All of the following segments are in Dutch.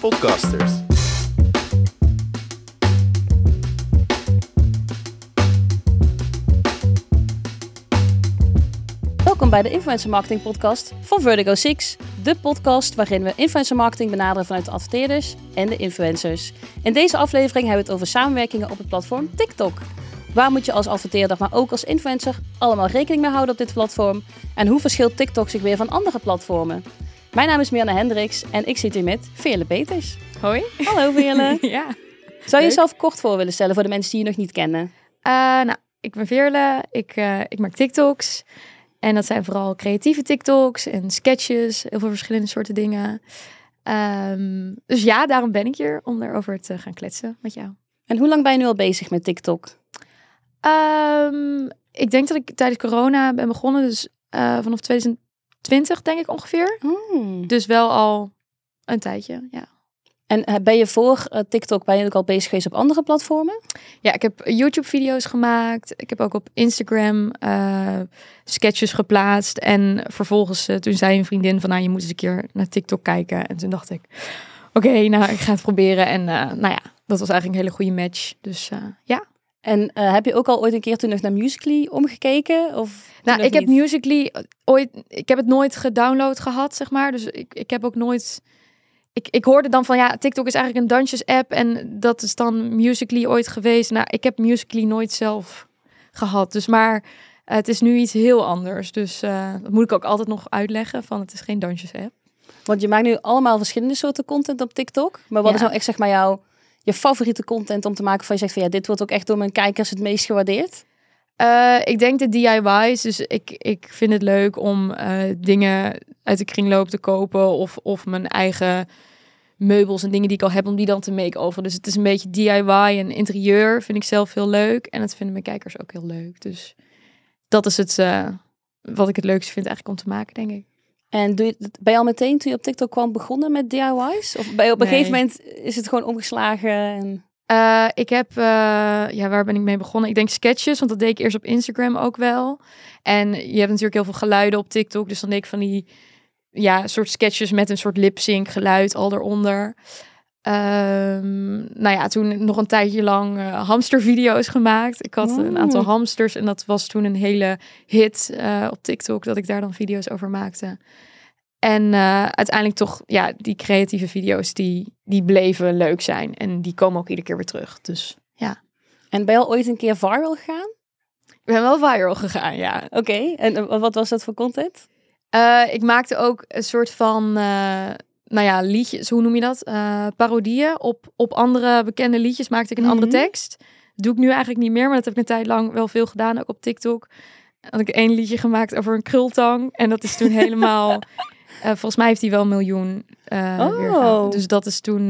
Podcasters. Welkom bij de Influencer Marketing Podcast van Vertigo 6. De podcast waarin we influencer marketing benaderen vanuit de adverteerders en de influencers. In deze aflevering hebben we het over samenwerkingen op het platform TikTok. Waar moet je als adverteerder, maar ook als influencer, allemaal rekening mee houden op dit platform? En hoe verschilt TikTok zich weer van andere platformen? Mijn naam is Mirna Hendricks en ik zit hier met Veerle Peters. Hoi. Hallo Veerle. ja. Zou je jezelf kort voor willen stellen voor de mensen die je nog niet kennen? Eh, nou, ik ben Veerle. Ik, eh, ik maak TikToks. En dat zijn vooral creatieve TikToks en sketches. Heel veel verschillende soorten dingen. Ehm, dus ja, daarom ben ik hier om daarover te gaan kletsen met jou. En hoe lang ben je nu al bezig met TikTok? Ehm, ik denk dat ik tijdens corona ben begonnen. Dus eh, vanaf 2020 denk ik ongeveer. Hmm. Dus wel al een tijdje, ja. En eh, ben je voor eh, TikTok ben je ook al bezig geweest op andere platformen? Ja, ik heb YouTube-video's gemaakt. Ik heb ook op Instagram eh, sketches geplaatst. En vervolgens, toen zei een vriendin van, nou, je moet eens een keer naar TikTok kijken. En toen dacht ik, oké, nou, ik ga het proberen. En nou ja, dat was eigenlijk een hele goede match. Dus ja. En eh, heb je ook al ooit een keer toen nog naar Musical.ly omgekeken? Of Nou, ik heb? Musical.ly ooit, ik heb het nooit gedownload gehad, zeg maar. Dus ik, ik heb ook nooit... Ik, ik hoorde dan van, ja, TikTok is eigenlijk een dansjes-app. En dat is dan Musical.ly ooit geweest. Nou, ik heb Musical.ly nooit zelf gehad. Dus maar eh, het is nu iets heel anders. Dus eh, dat moet ik ook altijd nog uitleggen van, het is geen dansjes-app. Want je maakt nu allemaal verschillende soorten content op TikTok. Maar wat Ja. is nou echt zeg maar jouw je favoriete content om te maken van je zegt van ja, dit wordt ook echt door mijn kijkers het meest gewaardeerd? Eh, ik denk de DIY's. Dus ik, ik vind het leuk om eh, dingen uit de kringloop te kopen. Of, of mijn eigen meubels en dingen die ik al heb, om die dan te make-over. Dus het is een beetje DIY en interieur vind ik zelf heel leuk. En dat vinden mijn kijkers ook heel leuk. Dus dat is het eh, wat ik het leukste vind eigenlijk om te maken, denk ik. En doe je, ben je al meteen toen je op TikTok kwam begonnen met DIY's? Of je op een Nee. gegeven moment is het gewoon omgeslagen? En... Eh, ik heb, eh, ja, waar ben ik mee begonnen? Ik denk sketches, want dat deed ik eerst op Instagram ook wel. En je hebt natuurlijk heel veel geluiden op TikTok, dus dan deed ik van die, ja, soort sketches met een soort lip sync geluid al eronder. Ehm, nou ja, toen nog een tijdje lang eh, hamstervideo's gemaakt. Ik had een aantal hamsters en dat was toen een hele hit eh, op TikTok, dat ik daar dan video's over maakte. En eh, uiteindelijk toch, ja, die creatieve video's, die, die bleven leuk zijn. En die komen ook iedere keer weer terug. Dus en ben je al ooit een keer viral gegaan? ik ben wel viral gegaan, ja. Oké, en wat was dat voor content? Ik maakte ook een soort van, nou ja, liedjes, hoe noem je dat? Eh, parodieën op, op andere bekende liedjes maakte ik een andere Mhm. tekst. Dat doe ik nu eigenlijk niet meer, maar dat heb ik een tijd lang wel veel gedaan, ook op TikTok. Had ik één liedje gemaakt over een krultang. En dat is toen helemaal, eh, volgens mij heeft hij wel een miljoen eh Oh. Dus dat is toen,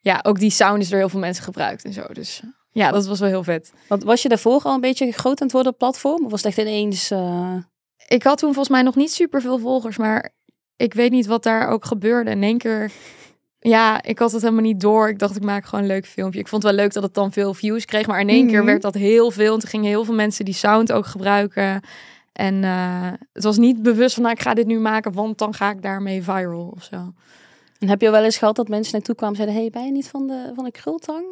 ja, ook die sound is door heel veel mensen gebruikt en zo. Dus ja, dat was wel heel vet. Want was je daarvoor al een beetje groot aan het worden op platform? Of was het echt ineens... Ik had toen volgens mij nog niet super veel volgers, maar ik weet niet wat daar ook gebeurde. In één keer, ja, ik had het helemaal niet door. Ik dacht, ik maak gewoon een leuk filmpje. Ik vond het wel leuk dat het dan veel views kreeg, maar in één keer Mhm. werd dat heel veel. En toen gingen heel veel mensen die sound ook gebruiken. En eh, het was niet bewust van, nou, ik ga dit nu maken, want dan ga ik daarmee viral of zo. En heb je wel eens gehad dat mensen naartoe kwamen en zeiden... hey, ben je niet van de, van de krultang?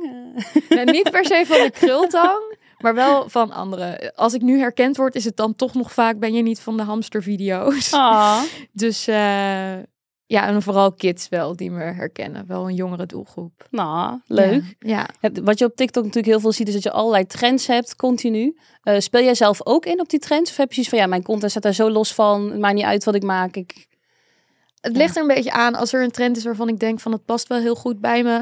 Niet per se van de krultang, maar wel van anderen. Als ik nu herkend word, is het dan toch nog vaak, ben je niet van de hamstervideo's? Ah. Dus eh, ja, en vooral kids wel die me herkennen. Wel een jongere doelgroep. Nou, leuk. Ja. Wat je op TikTok natuurlijk heel veel ziet, is dat je allerlei trends hebt, continu. Eh, speel jij zelf ook in op die trends? Of heb je zoiets van, ja, mijn content staat daar zo los van, het maakt niet uit wat ik maak. Ik... Het ligt er een beetje aan als er een trend is waarvan ik denk van het past wel heel goed bij me.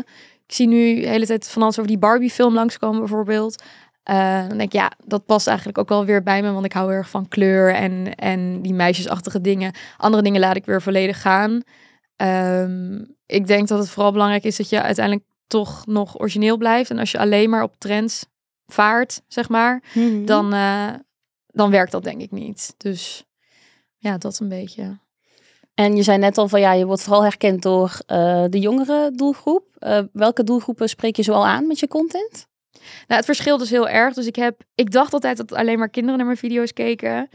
Ik zie nu de hele tijd van alles over die Barbie film langskomen bijvoorbeeld. Eh, dan denk ik, ja, dat past eigenlijk ook wel weer bij me, want ik hou heel erg van kleur en, en die meisjesachtige dingen. Andere dingen laat ik weer volledig gaan. Ehm, ik denk dat het vooral belangrijk is dat je uiteindelijk toch nog origineel blijft. En als je alleen maar op trends vaart, zeg maar, dan, eh, dan werkt dat denk ik niet. Dus ja, dat een beetje. En je zei net al van, ja, je wordt vooral herkend door eh, de jongere doelgroep. Welke doelgroepen spreek je zoal aan met je content? Nou, het verschilt dus heel erg. Dus ik heb, ik dacht altijd dat alleen maar kinderen naar mijn video's keken.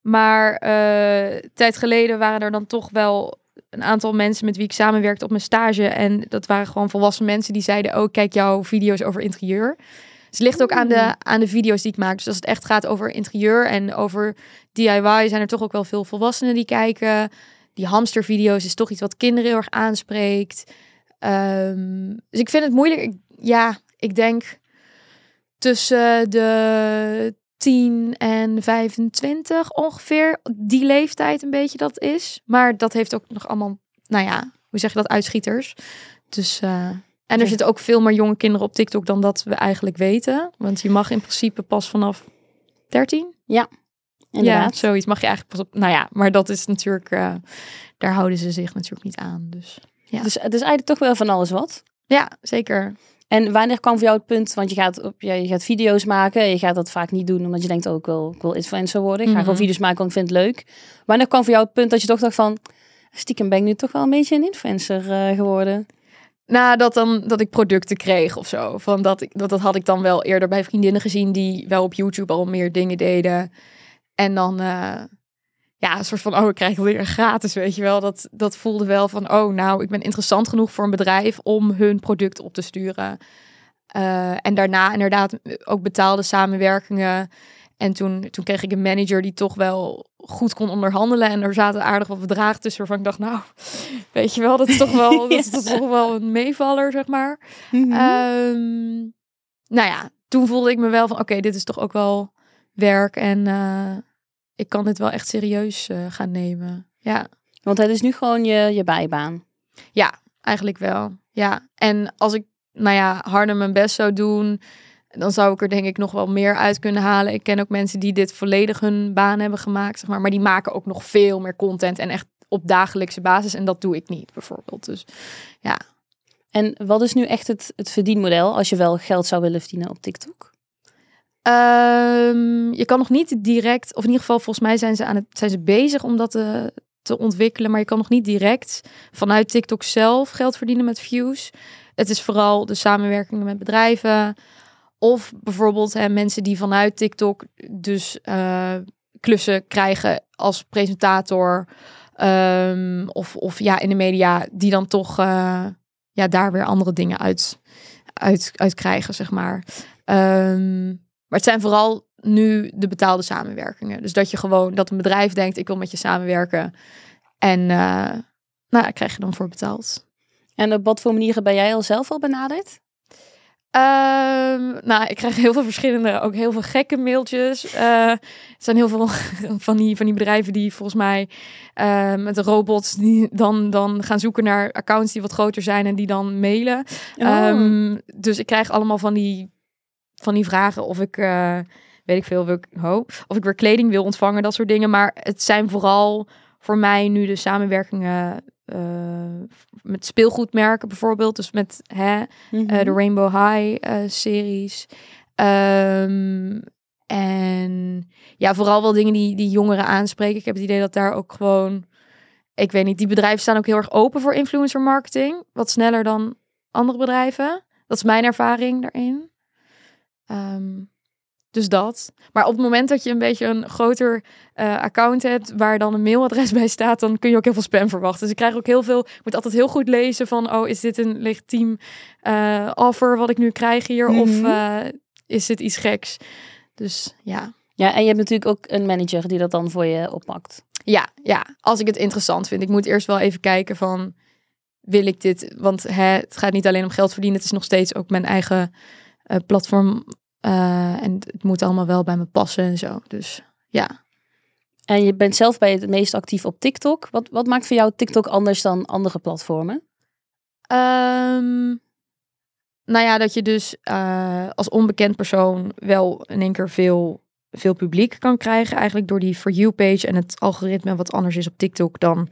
Maar eh tijd geleden waren er dan toch wel een aantal mensen met wie ik samenwerkte op mijn stage. En dat waren gewoon volwassen mensen die zeiden, oh, kijk jouw video's over interieur. Dus het ligt ook aan de, aan de video's die ik maak. Dus als het echt gaat over interieur en over DIY, zijn er toch ook wel veel volwassenen die kijken. Die hamstervideo's is toch iets wat kinderen heel erg aanspreekt. Ehm, dus ik vind het moeilijk. Ik- ja, ik denk tussen de 10 en 25 ongeveer. Die leeftijd een beetje dat is. Maar dat heeft ook nog allemaal, nou ja, hoe zeg je dat, uitschieters. Dus, eh, en er Ja. zitten ook veel meer jonge kinderen op TikTok dan dat we eigenlijk weten. Want je mag in principe pas vanaf 13. Inderdaad. Ja, zoiets mag je eigenlijk pas op. Nou ja, maar dat is natuurlijk, eh, daar houden ze zich natuurlijk niet aan. Dus Ja. Dus het is eigenlijk toch wel van alles wat. ja, zeker. En wanneer kwam voor jou het punt, want je gaat, op, ja, je gaat video's maken. Je gaat dat vaak niet doen, omdat je denkt, oh, ik wil, ik wil influencer worden. Ik ga Mhm. gewoon video's maken, want ik vind het leuk. Wanneer kwam voor jou het punt dat je toch dacht van, stiekem ben ik nu toch wel een beetje een influencer eh, geworden? Nou, dat dan dat ik producten kreeg of zo. Van dat, ik, dat, dat had ik dan wel eerder bij vriendinnen gezien die wel op YouTube al meer dingen deden. En dan, eh, ja, een soort van, oh, ik krijg het weer gratis, weet je wel. Dat, dat voelde wel van, oh, nou, ik ben interessant genoeg voor een bedrijf om hun product op te sturen. Eh, en daarna inderdaad ook betaalde samenwerkingen. En toen, toen kreeg ik een manager die toch wel goed kon onderhandelen. En er zaten aardig wat bedragen tussen waarvan ik dacht, nou, weet je wel, dat is toch wel, dat is, dat is toch wel een meevaller, zeg maar. Ehm, nou ja, toen voelde ik me wel van, oké, dit is toch ook wel werk en eh, ik kan dit wel echt serieus eh, gaan nemen. Ja, Want het is nu gewoon je, je bijbaan. eigenlijk wel. Ja, en als ik, nou ja, harder mijn best zou doen, dan zou ik er denk ik nog wel meer uit kunnen halen. Ik ken ook mensen die dit volledig hun baan hebben gemaakt, zeg maar, maar die maken ook nog veel meer content en echt op dagelijkse basis en dat doe ik niet, bijvoorbeeld. Dus En wat is nu echt het, het verdienmodel als je wel geld zou willen verdienen op TikTok? Ehm, je kan nog niet direct, of in ieder geval volgens mij zijn ze, aan het, zijn ze bezig om dat te, te ontwikkelen, maar je kan nog niet direct vanuit TikTok zelf geld verdienen met views. Het is vooral de samenwerkingen met bedrijven of bijvoorbeeld hè, mensen die vanuit TikTok dus eh, klussen krijgen als presentator ehm, of, of ja in de media die dan toch eh, ja daar weer andere dingen uit, uit, uit krijgen zeg maar. Ehm, maar het zijn vooral nu de betaalde samenwerkingen. Dus dat je gewoon, dat een bedrijf denkt, ik wil met je samenwerken. En uh, nou, krijg je dan voor betaald. En op wat voor manieren ben jij al zelf al benaderd? Um, nou, ik krijg heel veel verschillende, ook heel veel gekke mailtjes. Uh, er zijn heel veel van die, van die bedrijven die volgens mij uh, met de robots die dan, dan gaan zoeken naar accounts die wat groter zijn en die dan mailen. Oh. Um, dus ik krijg allemaal van die, van die vragen of ik, uh, weet ik veel, wil ik, oh, of ik weer kleding wil ontvangen, dat soort dingen. Maar het zijn vooral voor mij nu de samenwerkingen uh, met speelgoedmerken bijvoorbeeld. Dus met hè, mm Mhm. -hmm. uh, de Rainbow High series. Um, en ja, vooral wel dingen die, die jongeren aanspreken. Ik heb het idee dat daar ook gewoon... Ik weet niet, die bedrijven staan ook heel erg open voor influencer marketing. Wat sneller dan andere bedrijven. Dat is mijn ervaring daarin. Um, dus dat. Maar op het moment dat je een beetje een groter uh, account hebt waar dan een mailadres bij staat, dan kun je ook heel veel spam verwachten. Dus ik krijg ook heel veel. Ik moet altijd heel goed lezen van, oh, is dit een legitiem uh, offer wat ik nu krijg hier, mm -hmm. of uh, is dit iets geks? Dus ja. Ja, en je hebt natuurlijk ook een manager die dat dan voor je oppakt. Ja, ja. Als ik het interessant vind, ik moet eerst wel even kijken van, wil ik dit? Want hè, het gaat niet alleen om geld verdienen, het is nog steeds ook mijn eigen uh, platform uh, en het moet allemaal wel bij me passen en zo. Dus ja. En je bent zelf bij het meest actief op TikTok. Wat, wat maakt voor jou TikTok anders dan andere platformen? Um, nou ja, dat je dus uh, als onbekend persoon wel in één keer veel, veel publiek kan krijgen. Eigenlijk door die For You-page en het algoritme wat anders is op TikTok dan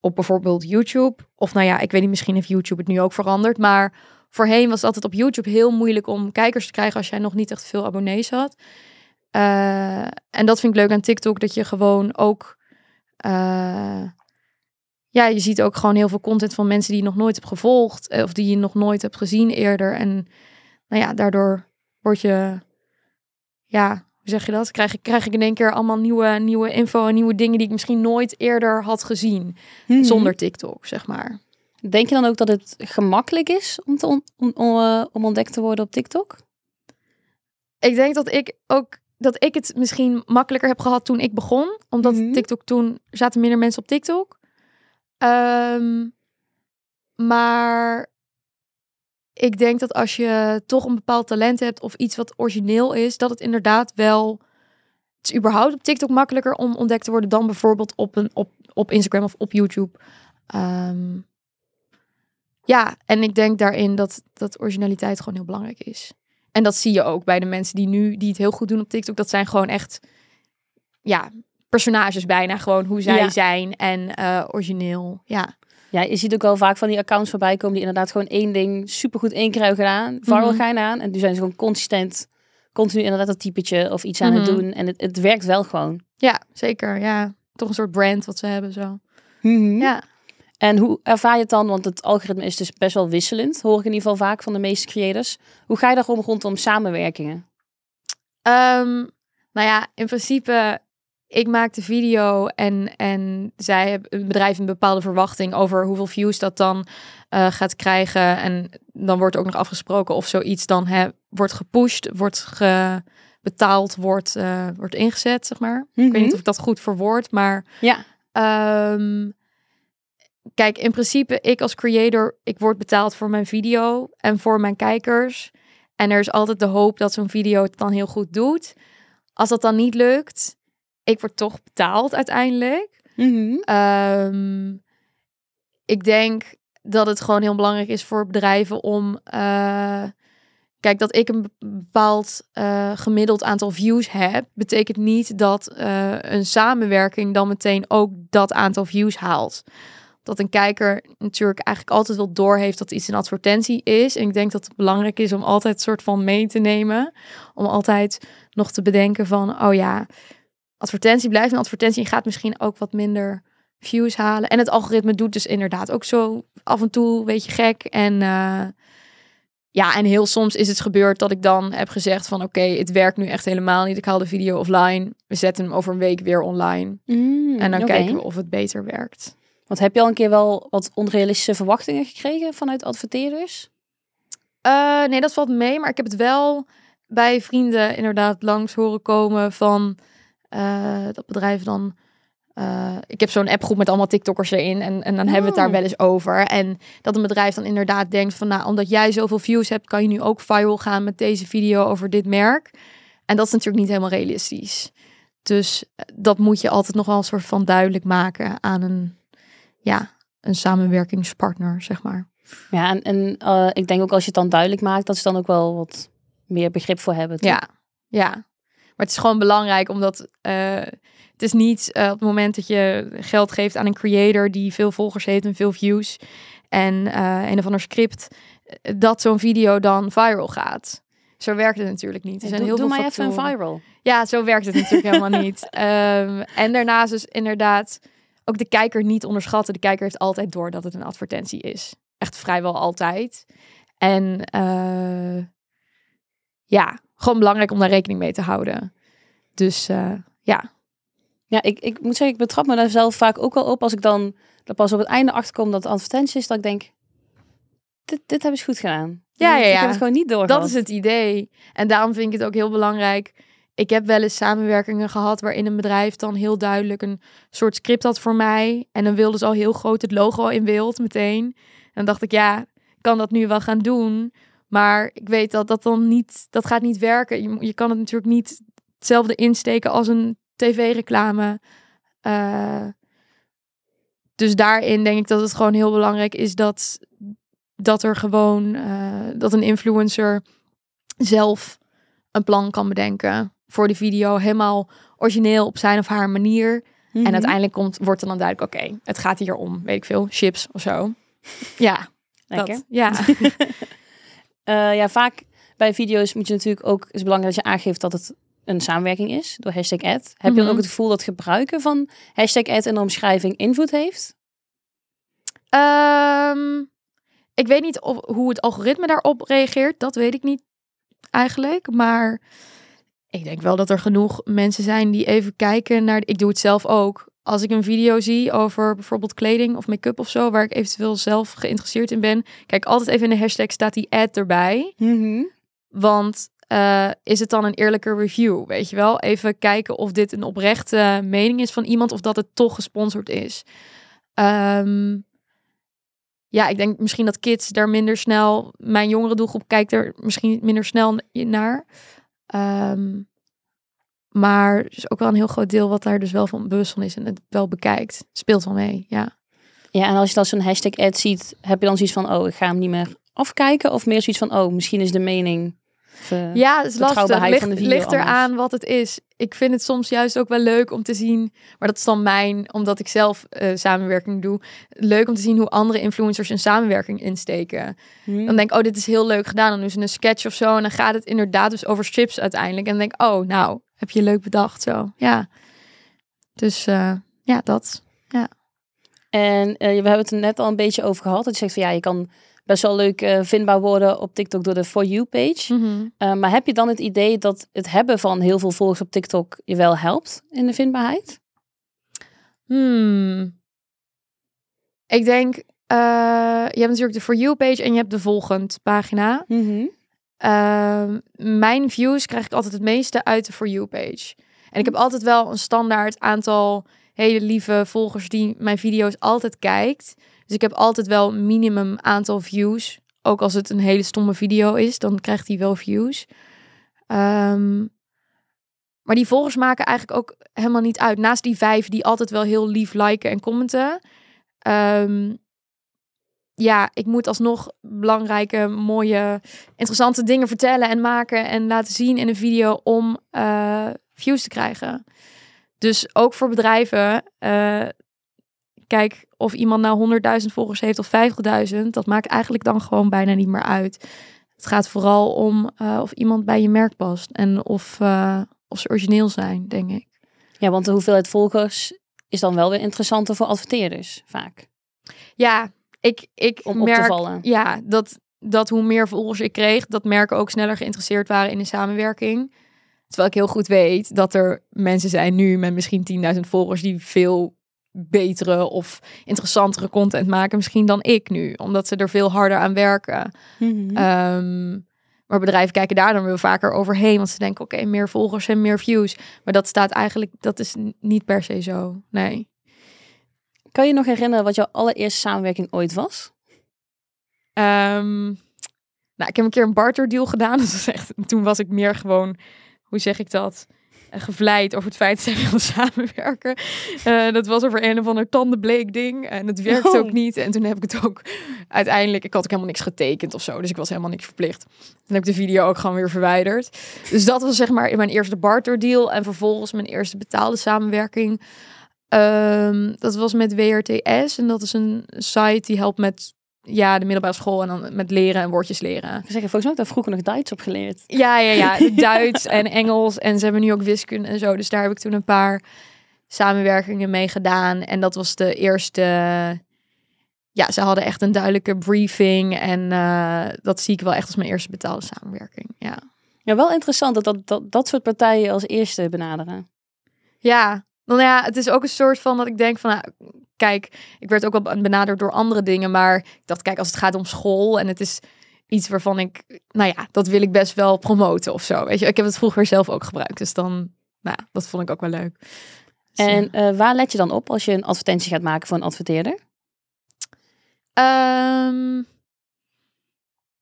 op bijvoorbeeld YouTube. Of nou ja, ik weet niet, misschien heeft YouTube het nu ook veranderd. Maar voorheen was het altijd op YouTube heel moeilijk om kijkers te krijgen als jij nog niet echt veel abonnees had. Uh, en dat vind ik leuk aan TikTok, dat je gewoon ook. Uh, ja, je ziet ook gewoon heel veel content van mensen die je nog nooit hebt gevolgd. Of die je nog nooit hebt gezien eerder. En nou ja, daardoor word je. Ja, hoe hoe zeg je dat? Krijg ik, krijg ik in één keer allemaal nieuwe, nieuwe info en nieuwe dingen die ik misschien nooit eerder had gezien Mhm. zonder TikTok, zeg maar. Denk je dan ook dat het gemakkelijk is om, te on- om, om, eh, om ontdekt te worden op TikTok? Ik denk dat ik ook dat ik het misschien makkelijker heb gehad toen ik begon, omdat Mhm. TikTok toen zaten minder mensen op TikTok. Ehm, maar ik denk dat als je toch een bepaald talent hebt of iets wat origineel is, dat het inderdaad wel het is überhaupt op TikTok makkelijker om ontdekt te worden dan bijvoorbeeld op een op, op Instagram of op YouTube. Ehm, ja, en ik denk daarin dat dat originaliteit gewoon heel belangrijk is. En dat zie je ook bij de mensen die nu die het heel goed doen op TikTok. Dat zijn gewoon echt ja, personages bijna gewoon hoe zij Ja. zijn en eh, origineel. Ja. Ja, je ziet ook wel vaak van die accounts voorbij komen die inderdaad gewoon één ding supergoed één keer hebben gedaan. Viral Mhm. gaan aan. En nu zijn ze gewoon consistent, continu inderdaad dat typetje of iets aan het Mhm. doen. En het, het werkt wel gewoon. ja, zeker. Ja, toch een soort brand wat ze hebben zo. Mhm. Ja. En hoe ervaar je het dan? Want het algoritme is dus best wel wisselend, hoor ik in ieder geval vaak van de meeste creators. Hoe ga je daarom rondom samenwerkingen? Ehm, nou ja, in principe, ik maak de video en, en zij hebben een bedrijf een bepaalde verwachting over hoeveel views dat dan eh, gaat krijgen. En dan wordt ook nog afgesproken of zoiets dan hè, wordt gepusht, wordt ge- betaald, wordt, eh, wordt ingezet, zeg maar. Ik weet niet of ik dat goed verwoord, maar Ja. Ehm, kijk, in principe, ik als creator, ik word betaald voor mijn video en voor mijn kijkers. En er is altijd de hoop dat zo'n video het dan heel goed doet. Als dat dan niet lukt, ik word toch betaald uiteindelijk. Mhm. Ehm, ik denk dat het gewoon heel belangrijk is voor bedrijven om. eh, kijk, dat ik een be- bepaald eh, gemiddeld aantal views heb, betekent niet dat eh, een samenwerking dan meteen ook dat aantal views haalt. Dat een kijker natuurlijk eigenlijk altijd wel doorheeft dat iets een advertentie is. En ik denk dat het belangrijk is om altijd een soort van mee te nemen. Om altijd nog te bedenken van, oh ja, advertentie blijft een advertentie en gaat misschien ook wat minder views halen. En het algoritme doet dus inderdaad ook zo af en toe een beetje gek. En eh, ja, en heel soms is het gebeurd dat ik dan heb gezegd van oké, het werkt nu echt helemaal niet. Ik haal de video offline. We zetten hem over een week weer online. Mm, En dan kijken we of het beter werkt. Want heb je al een keer wel wat onrealistische verwachtingen gekregen vanuit adverteerders? Eh, nee, dat valt mee. Maar ik heb het wel bij vrienden inderdaad langs horen komen van eh, dat bedrijf dan. eh, ik heb zo'n appgroep met allemaal TikTokkers erin. En, en dan hebben we het daar Oh. wel eens over. En dat een bedrijf dan inderdaad denkt van... nou, omdat jij zoveel views hebt... kan je nu ook viral gaan met deze video over dit merk. En dat is natuurlijk niet helemaal realistisch. Dus dat moet je altijd nog wel een soort van duidelijk maken... aan een, ja, een samenwerkingspartner, zeg maar. Ja, en, en eh, ik denk ook als je het dan duidelijk maakt, dat ze dan ook wel wat meer begrip voor hebben. toch? Ja, ja. Maar het is gewoon belangrijk omdat eh, het is niet eh, op het moment dat je geld geeft aan een creator die veel volgers heeft en veel views en een of ander script, dat zo'n video dan viral gaat. Zo werkt het natuurlijk niet. Er zijn doe heel doe veel maar even een viral. Ja, zo werkt het natuurlijk helemaal niet. Ehm, en daarnaast dus inderdaad ook de kijker niet onderschatten. De kijker heeft altijd door dat het een advertentie is. Echt vrijwel altijd. En eh, ja, gewoon belangrijk om daar rekening mee te houden. Dus eh, ja. Ja, ik, ik moet zeggen, ik betrap me daar zelf vaak ook wel op als ik dan er pas op het einde achterkom dat het advertentie is, dat ik denk, dit, dit hebben ze goed gedaan. Ja, ja, Ik ja. heb het gewoon niet door. Dat is het idee. En daarom vind ik het ook heel belangrijk. Ik heb wel eens samenwerkingen gehad waarin een bedrijf dan heel duidelijk een soort script had voor mij. En dan wilden ze al heel groot het logo in beeld meteen. En dan dacht ik, ja, ik kan dat nu wel gaan doen. Maar ik weet dat dat dan niet, dat gaat niet werken. Je, je kan het natuurlijk niet hetzelfde insteken als een tv-reclame. Eh, dus daarin denk ik dat het gewoon heel belangrijk is dat, dat er gewoon, eh, dat een influencer zelf een plan kan bedenken voor de video. Helemaal origineel op zijn of haar manier. Mhm. En uiteindelijk komt, wordt er dan duidelijk, oké, het gaat hier om, weet ik veel, chips of zo. Ja, Lekker. dat. Ja. Eh, ja, vaak bij video's moet je natuurlijk ook, is belangrijk dat je aangeeft dat het een samenwerking is door hashtag ad. Heb je dan Mhm. ook het gevoel dat gebruiken van hashtag ad in de omschrijving invloed heeft? Ehm, ik weet niet of, hoe het algoritme daarop reageert. Dat weet ik niet eigenlijk. Maar ik denk wel dat er genoeg mensen zijn die even kijken naar. Ik doe het zelf ook. Als ik een video zie over bijvoorbeeld kleding of make-up of zo, waar ik eventueel zelf geïnteresseerd in ben, kijk altijd even in de hashtag staat die ad erbij. Want uh, is het dan een eerlijke review? Weet je wel? Even kijken of dit een oprechte mening is van iemand of dat het toch gesponsord is. Um, ja, ik denk misschien dat kids daar minder snel, mijn jongere doelgroep kijkt er misschien minder snel naar. Um, maar is ook wel een heel groot deel wat daar dus wel van bewust van is en het wel bekijkt. Speelt wel mee, ja. Ja, en als je dan zo'n hashtag ad ziet, heb je dan zoiets van, oh, ik ga hem niet meer afkijken? Of meer zoiets van, oh, misschien is de mening ja, het is lastig. Ligt, ligt eraan wat het is. Ik vind het soms juist ook wel leuk om te zien, maar dat is dan mijn, omdat ik zelf uh, samenwerking doe, leuk om te zien hoe andere influencers een samenwerking insteken. Hmm. Dan denk ik, oh, dit is heel leuk gedaan. Dan doen ze een sketch of zo en dan gaat het inderdaad dus over strips uiteindelijk. En dan denk ik, oh, nou, heb je leuk bedacht zo. Ja. Dus uh, ja, dat. Ja. En uh, we hebben het er net al een beetje over gehad. Dat je zegt van ja, je kan best wel leuk uh, vindbaar worden op TikTok door de For You page. Mhm. uh, maar heb je dan het idee dat het hebben van heel veel volgers op TikTok je wel helpt in de vindbaarheid? Hmm. Ik denk, uh, je hebt natuurlijk de For You page en je hebt de volgend pagina. Mm mijn views krijg ik altijd het meeste uit de For You page. En ik heb altijd wel een standaard aantal hele lieve volgers die mijn video's altijd kijkt. Dus ik heb altijd wel minimum aantal views. Ook als het een hele stomme video is, dan krijgt hij wel views. Um, maar die volgers maken eigenlijk ook helemaal niet uit. Naast die vijf die altijd wel heel lief liken en commenten. Um, ja, ik moet alsnog belangrijke, mooie, interessante dingen vertellen en maken en laten zien in een video om uh, views te krijgen. Dus ook voor bedrijven, uh, kijk, of iemand nou 100.000 volgers heeft of 50.000, dat maakt eigenlijk dan gewoon bijna niet meer uit. Het gaat vooral om uh, of iemand bij je merk past en of, uh, of ze origineel zijn, denk ik. Ja, want de hoeveelheid volgers is dan wel weer interessanter voor adverteerders vaak. Ja, ik, ik om merk, op te vallen. Ja, dat, dat hoe meer volgers ik kreeg, dat merken ook sneller geïnteresseerd waren in de samenwerking. Terwijl ik heel goed weet dat er mensen zijn nu met misschien 10.000 volgers die veel betere of interessantere content maken misschien dan ik nu. Omdat ze er veel harder aan werken. Mm maar bedrijven kijken daar dan weer vaker overheen. Want ze denken, oké, meer volgers en meer views. Maar dat staat eigenlijk, dat is niet per se zo. Nee. Kan je nog herinneren wat jouw allereerste samenwerking ooit was? Um, nou, ik heb een keer een barter deal gedaan. Dat was echt, toen was ik meer gewoon, hoe zeg ik dat? Gevleid over het feit dat zij wilden samenwerken. Uh, dat was over een of ander tandenbleek ding. En het werkte oh. ook niet. En toen heb ik het ook uiteindelijk... Ik had ook helemaal niks getekend of zo. Dus ik was helemaal niks verplicht. Toen heb ik de video ook gewoon weer verwijderd. Dus dat was zeg maar in mijn eerste barter deal. En vervolgens mijn eerste betaalde samenwerking. Um, dat was met WRTS. En dat is een site die helpt met ja, de middelbare school en dan met leren en woordjes leren. Ik zeg, volgens mij heb ik vroeger nog Duits op geleerd. Ja, ja, ja. Duits en Engels. En ze hebben nu ook wiskunde en zo. Dus daar heb ik toen een paar samenwerkingen mee gedaan. En dat was de eerste... Ja, ze hadden echt een duidelijke briefing. En uh, dat zie ik wel echt als mijn eerste betaalde samenwerking. Ja, ja wel interessant dat dat, dat dat soort partijen als eerste benaderen. Ja, nou ja, het is ook een soort van dat ik denk van, nou, kijk, ik werd ook wel benaderd door andere dingen, maar ik dacht, kijk, als het gaat om school en het is iets waarvan ik, nou ja, dat wil ik best wel promoten of zo. Weet je, ik heb het vroeger zelf ook gebruikt, dus dan, nou, dat vond ik ook wel leuk. Dus, en uh, waar let je dan op als je een advertentie gaat maken voor een adverteerder? Um,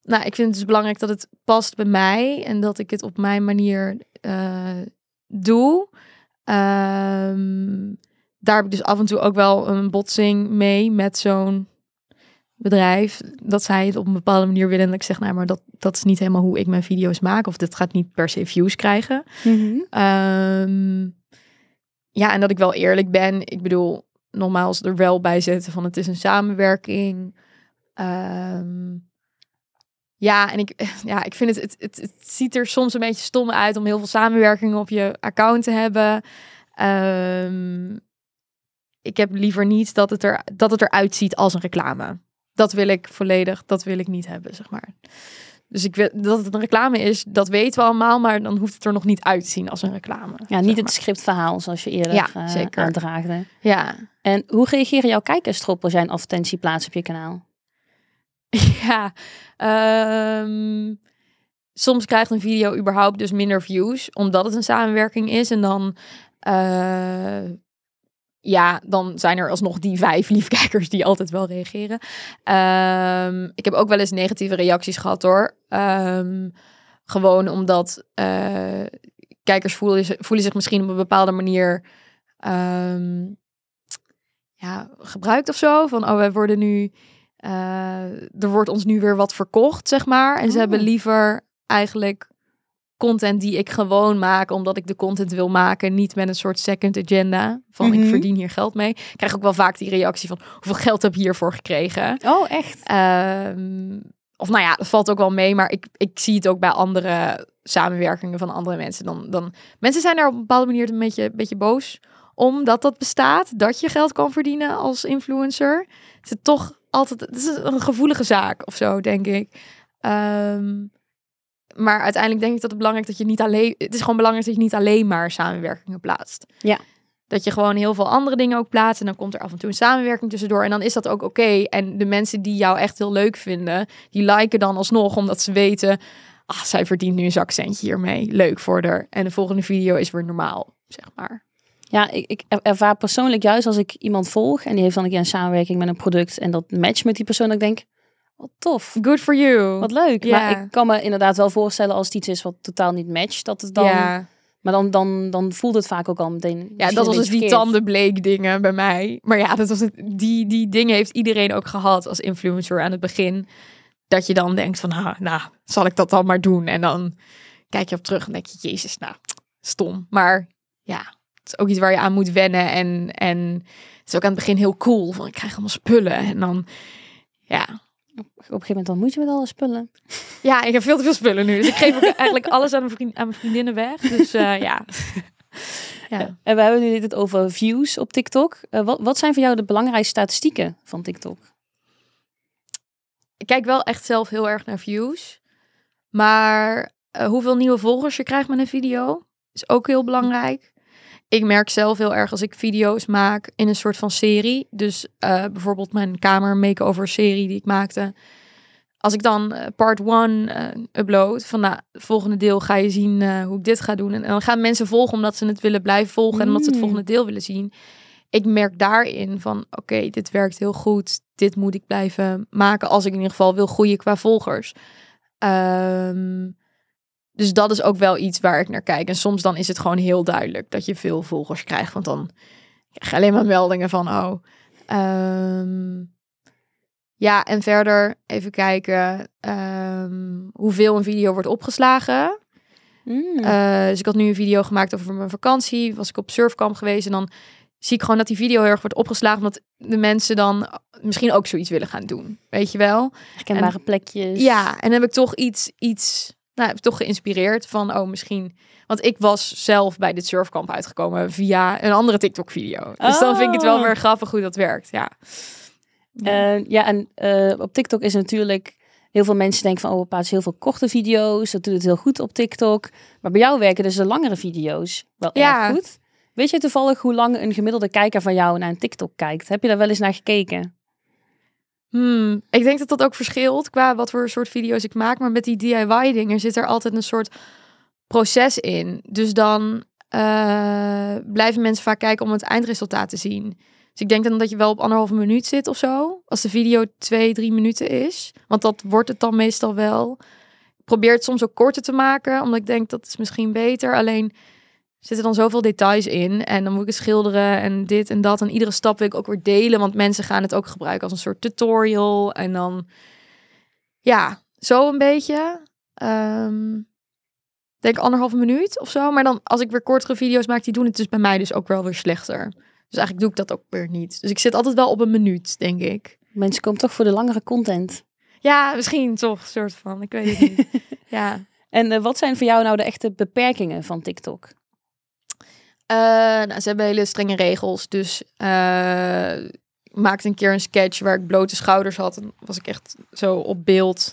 nou, ik vind het dus belangrijk dat het past bij mij en dat ik het op mijn manier uh, doe. Um, daar heb ik dus af en toe ook wel een botsing mee met zo'n bedrijf. Dat zij het op een bepaalde manier willen. En ik zeg, nou, maar dat, dat is niet helemaal hoe ik mijn video's maak. Of dit gaat niet per se views krijgen. Mm ja, en dat ik wel eerlijk ben. Ik bedoel, nogmaals er wel bij zetten van het is een samenwerking. Um, ja, en ik, ja, ik vind het, het, het, het, ziet er soms een beetje stom uit om heel veel samenwerking op je account te hebben. Um, ik heb liever niet dat het, er, dat het eruit ziet als een reclame. Dat wil ik volledig, dat wil ik niet hebben, zeg maar. Dus ik weet dat het een reclame is, dat weten we allemaal, maar dan hoeft het er nog niet uit te zien als een reclame. Ja, niet het scriptverhaal zoals je eerder Ja, eh, zeker. aandraagde. Ja, En hoe reageren jouw kijkers erop als jij een advertentie plaatst op je kanaal? ja. Ehm, soms krijgt een video überhaupt dus minder views, omdat het een samenwerking is. En dan, eh, ja, dan zijn er alsnog die vijf liefkijkers die altijd wel reageren. Ehm, ik heb ook wel eens negatieve reacties gehad hoor. Ehm, gewoon omdat eh, kijkers voelen, voelen zich misschien op een bepaalde manier ja, gebruikt of zo. Van, oh, wij worden nu, er wordt ons nu weer wat verkocht, zeg maar. En ze Oh. hebben liever eigenlijk content die ik gewoon maak, omdat ik de content wil maken, niet met een soort second agenda van Mhm. ik verdien hier geld mee. Ik krijg ook wel vaak die reactie van hoeveel geld heb je hiervoor gekregen? Oh, echt? Ehm, of nou ja, dat valt ook wel mee, maar ik, ik zie het ook bij andere samenwerkingen van andere mensen. Dan, dan, mensen zijn er op een bepaalde manier een beetje, een beetje boos om dat bestaat, dat je geld kan verdienen als influencer. Het is toch altijd, het is een gevoelige zaak of zo, denk ik. Ehm, maar uiteindelijk denk ik dat het belangrijk dat je niet alleen, het is gewoon belangrijk dat je niet alleen maar samenwerkingen plaatst. Ja. Dat je gewoon heel veel andere dingen ook plaatst. En dan komt er af en toe een samenwerking tussendoor. En dan is dat ook oké. En de mensen die jou echt heel leuk vinden, die liken dan alsnog. Omdat ze weten, ah, zij verdient nu een zakcentje hiermee. Leuk voor haar. En de volgende video is weer normaal, zeg maar. Ja, ik, ik er- ervaar persoonlijk juist als ik iemand volg en die heeft dan een keer een samenwerking met een product en dat matcht met die persoon, dat ik denk, wat tof, Good for you. wat leuk. Maar ik kan me inderdaad wel voorstellen als het iets is wat totaal niet matcht, dat het dan, ja, maar dan, dan, dan voelt het vaak ook al meteen. ja dat was dus die tandenbleek dingen bij mij. Maar ja, dat was het, die, die dingen heeft iedereen ook gehad als influencer aan het begin. Dat je dan denkt van, nou, nou, zal ik dat dan maar doen? En dan kijk je op terug en denk je, jezus, nou, stom. Maar ja, het is ook iets waar je aan moet wennen. En, en het is ook aan het begin heel cool. Van, ik krijg allemaal spullen. En dan, ja, Op een gegeven moment dan moet je met alle spullen. ja, ik heb veel te veel spullen nu. Dus ik geef ook eigenlijk alles aan mijn, vriend, aan mijn vriendinnen weg. Dus eh, ja. ja. En we hebben nu dit over views op TikTok. Eh, wat, wat zijn voor jou de belangrijkste statistieken van TikTok? ik kijk wel echt zelf heel erg naar views. Maar eh, hoeveel nieuwe volgers je krijgt met een video is ook heel belangrijk. Ik merk zelf heel erg als ik video's maak in een soort van serie. Dus eh, bijvoorbeeld mijn kamer makeover serie die ik maakte. Als ik dan eh, part 1 upload, van nou, het volgende deel ga je zien eh, hoe ik dit ga doen. En, en dan gaan mensen volgen omdat ze het willen blijven volgen en omdat ze het Mm. volgende deel willen zien. Ik merk daarin van, oké, dit werkt heel goed. Dit moet ik blijven maken als ik in ieder geval wil groeien qua volgers. Ehm, dus dat is ook wel iets waar ik naar kijk. En soms dan is het gewoon heel duidelijk dat je veel volgers krijgt. Want dan krijg je alleen maar meldingen van, oh. ehm, ja, en verder even kijken ehm, hoeveel een video wordt opgeslagen. Mm. Eh, dus ik had nu een video gemaakt over mijn vakantie. Was ik op surfkamp geweest en dan zie ik gewoon dat die video heel erg wordt opgeslagen. Omdat de mensen dan misschien ook zoiets willen gaan doen. Weet je wel? Herkenbare plekjes. Ja, en dan heb ik toch iets, iets nou, heb ik toch geïnspireerd van, oh, misschien... Want ik was zelf bij dit surfkamp uitgekomen via een andere TikTok-video. Dus dan vind ik het wel Oh. weer grappig hoe dat werkt, ja. Eh, ja, en eh, op TikTok is natuurlijk heel veel mensen denken van, oh, plaatsen heel veel korte video's. Dat doet het heel goed op TikTok. Maar bij jou werken dus de langere video's wel Ja. erg goed. Weet je toevallig hoe lang een gemiddelde kijker van jou naar een TikTok kijkt? Heb je daar wel eens naar gekeken? Hmm, ik denk dat dat ook verschilt qua wat voor soort video's ik maak. Maar met die DIY-dingen zit er altijd een soort proces in. Dus dan eh, blijven mensen vaak kijken om het eindresultaat te zien. Dus ik denk dan dat je wel op anderhalve minuut zit of zo. Als de video twee, drie minuten is. Want dat wordt het dan meestal wel. Ik probeer het soms ook korter te maken. Omdat ik denk dat is misschien beter. Alleen zitten dan zoveel details in. En dan moet ik het schilderen en dit en dat. En iedere stap wil ik ook weer delen. Want mensen gaan het ook gebruiken als een soort tutorial. En dan, ja, zo een beetje. Ik denk anderhalve minuut of zo. Maar dan als ik weer kortere video's maak, die doen het dus bij mij dus ook wel weer slechter. Dus eigenlijk doe ik dat ook weer niet. Dus ik zit altijd wel op een minuut, denk ik. Mensen komen toch voor de langere content. Ja, misschien toch, soort van. Ik weet het niet. ja. En eh, wat zijn voor jou nou de echte beperkingen van TikTok? Eh, nou, ze hebben hele strenge regels. Dus eh, ik maakte een keer een sketch waar ik blote schouders had. En was ik echt zo op beeld.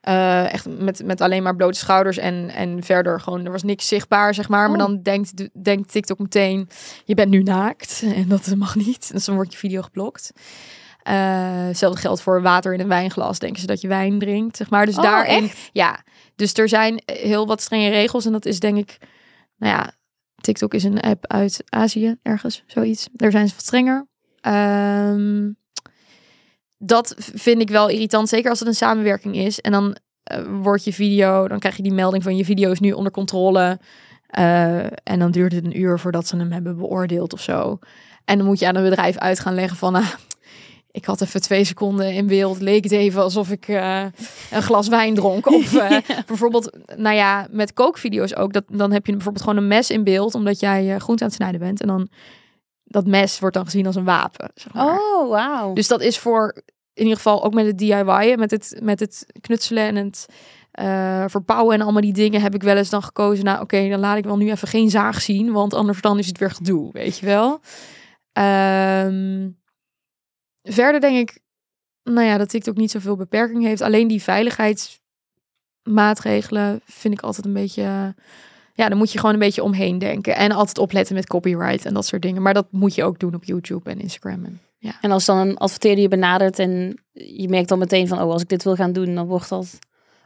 Eh, echt met, met alleen maar blote schouders en, en verder gewoon, er was niks zichtbaar, zeg maar. Maar Oh. dan denkt, denkt TikTok meteen, je bent nu naakt en dat mag niet. Dus dan wordt je video geblokt. Eh, hetzelfde geldt voor water in een wijnglas. Denken ze dat je wijn drinkt, zeg maar. Dus Oh, daarin, echt? ja. Dus er zijn heel wat strenge regels en dat is denk ik, nou ja, TikTok is een app uit Azië, ergens, zoiets. Daar zijn ze wat strenger. Ehm, dat vind ik wel irritant, zeker als het een samenwerking is. En dan eh, wordt je video, dan krijg je die melding van je video is nu onder controle. Eh, en dan duurt het een uur voordat ze hem hebben beoordeeld of zo. En dan moet je aan een bedrijf uit gaan leggen van, ah, ik had even twee seconden in beeld, leek het even alsof ik eh, een glas wijn dronk. Of eh, bijvoorbeeld, nou ja, met kookvideo's ook, dat, dan heb je bijvoorbeeld gewoon een mes in beeld, omdat jij eh, groente aan het snijden bent. En dan, dat mes wordt dan gezien als een wapen, zeg maar. Oh, wauw. Dus dat is voor, in ieder geval ook met het DIY'en, met het, met het knutselen en het eh, verbouwen en allemaal die dingen, heb ik wel eens dan gekozen, nou oké, dan laat ik wel nu even geen zaag zien, want anders dan is het weer gedoe, weet je wel. Ehm, verder denk ik, nou ja, dat TikTok niet zoveel beperking heeft. Alleen die veiligheidsmaatregelen vind ik altijd een beetje... Ja, dan moet je gewoon een beetje omheen denken. En altijd opletten met copyright en dat soort dingen. Maar dat moet je ook doen op YouTube en Instagram. En, ja. En als dan een adverteerder je benadert en je merkt dan meteen van, oh, als ik dit wil gaan doen, dan wordt dat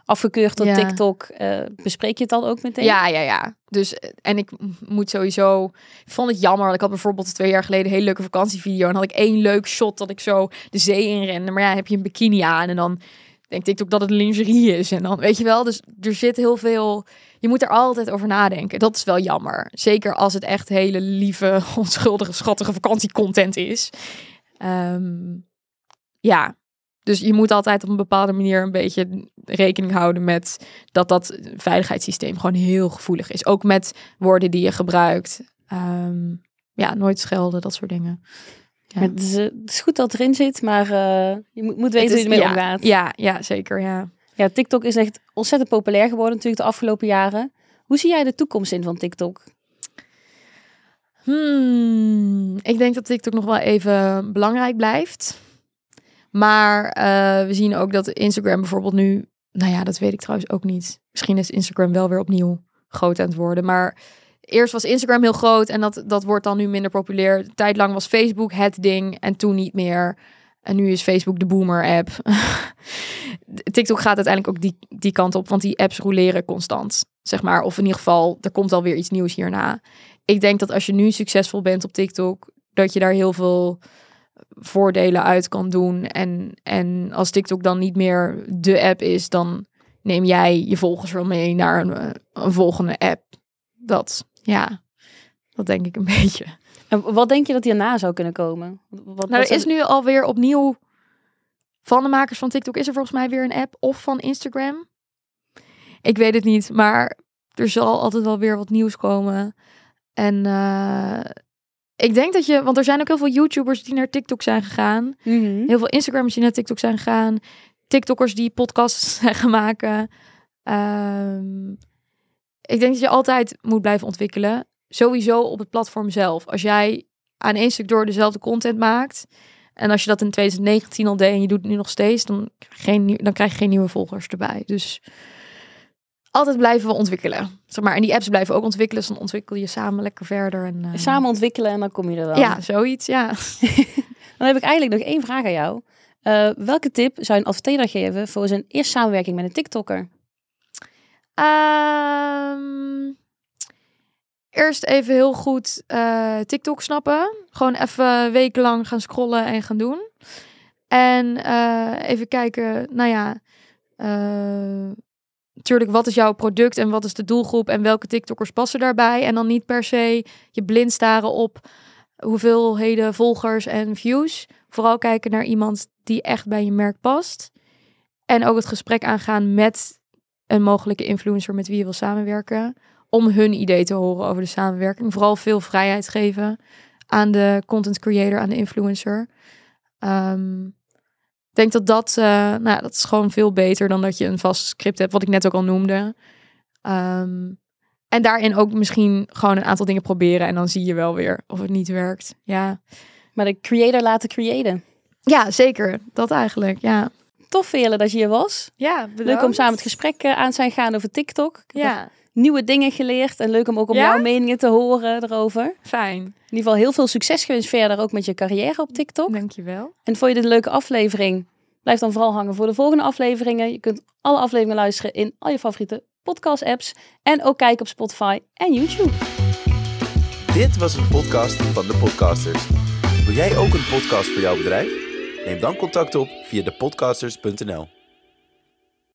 afgekeurd door Ja. TikTok. Eh, bespreek je het dan ook meteen? Ja, ja, ja. Dus, eh, en ik moet sowieso... Ik vond het jammer. Ik had bijvoorbeeld twee jaar geleden een hele leuke vakantievideo. En had ik één leuk shot dat ik zo de zee inrende. Maar ja, heb je een bikini aan en dan denkt TikTok dat het lingerie is. En dan, weet je wel, dus er zit heel veel... Je moet er altijd over nadenken. Dat is wel jammer. Zeker als het echt hele lieve, onschuldige, schattige vakantiecontent is. Ehm, ja, dus je moet altijd op een bepaalde manier een beetje rekening houden met dat dat veiligheidssysteem gewoon heel gevoelig is. Ook met woorden die je gebruikt. Ehm, ja, nooit schelden, dat soort dingen. Ja. Het, is, eh, het is goed dat het erin zit, maar eh, je moet, moet weten Het hoe je ermee ja, omgaat. Ja, ja, zeker, ja. Ja, TikTok is echt ontzettend populair geworden natuurlijk de afgelopen jaren. Hoe zie jij de toekomst in van TikTok? Hmm, ik denk dat TikTok nog wel even belangrijk blijft. Maar eh, we zien ook dat Instagram bijvoorbeeld nu... Nou ja, dat weet ik trouwens ook niet. Misschien is Instagram wel weer opnieuw groot aan het worden. Maar eerst was Instagram heel groot en dat, dat wordt dan nu minder populair. Een tijd lang was Facebook het ding en toen niet meer. En nu is Facebook de boomer-app. TikTok gaat uiteindelijk ook die, die kant op, want die apps roleren constant. Zeg maar, of in ieder geval, er komt alweer iets nieuws hierna. Ik denk dat als je nu succesvol bent op TikTok, dat je daar heel veel voordelen uit kan doen. En, en als TikTok dan niet meer de app is, dan neem jij je volgers wel mee naar een, een volgende app. Dat, ja, dat denk ik een beetje. En wat denk je dat hierna zou kunnen komen? Wat, Nou, er is nu alweer opnieuw van de makers van TikTok is er volgens mij weer een app of van Instagram. Ik weet het niet, maar er zal altijd wel weer wat nieuws komen. En eh, ik denk dat je, want er zijn ook heel veel YouTubers die naar TikTok zijn gegaan. Mhm. Heel veel Instagrammers die naar TikTok zijn gegaan. TikTokkers die podcasts zijn gaan maken. Ehm, ik denk dat je altijd moet blijven ontwikkelen. Sowieso op het platform zelf. Als jij aan één stuk door dezelfde content maakt. En als je dat in 2019 al deed en je doet het nu nog steeds, dan krijg je geen, dan krijg je geen nieuwe volgers erbij. Dus altijd blijven we ontwikkelen. Zeg maar, en die apps blijven ook ontwikkelen. Dus dan ontwikkel je samen lekker verder. En, eh, Samen ontwikkelen en dan kom je er wel. Ja, zoiets, ja. Dan heb ik eigenlijk nog één vraag aan jou. Eh, welke tip zou een adverteerder geven voor zijn eerste samenwerking met een TikToker? Ehm, eerst even heel goed eh, TikTok snappen. Gewoon even wekenlang gaan scrollen en gaan doen. En even kijken, nou ja, natuurlijk, wat is jouw product en wat is de doelgroep en welke TikTokkers passen daarbij? En dan niet per se je blind staren op hoeveelheden volgers en views. Vooral kijken naar iemand die echt bij je merk past. En ook het gesprek aangaan met een mogelijke influencer met wie je wil samenwerken. Om hun idee te horen over de samenwerking. Vooral veel vrijheid geven aan de content creator, aan de influencer. Ik denk dat dat, eh, nou, dat is gewoon veel beter dan dat je een vast script hebt, wat ik net ook al noemde. Ehm, en daarin ook misschien gewoon een aantal dingen proberen en dan zie je wel weer of het niet werkt. Ja, Maar de creator laten creëren. ja zeker. Dat eigenlijk, ja. Tof, Veerle, dat je hier was. Ja, bedankt. Leuk om samen het gesprek eh, aan zijn gaan over TikTok. Ja, nieuwe dingen geleerd. En leuk om ook om Ja? jouw meningen te horen erover. fijn. In ieder geval heel veel succes gewenst verder ook met je carrière op TikTok. Dankjewel. En vond je dit een leuke aflevering? Blijf dan vooral hangen voor de volgende afleveringen. Je kunt alle afleveringen luisteren in al je favoriete podcast apps. En ook kijken op Spotify en YouTube. Dit was een podcast van de podcasters. Wil jij ook een podcast voor jouw bedrijf? Neem dan contact op via depodcasters.nl.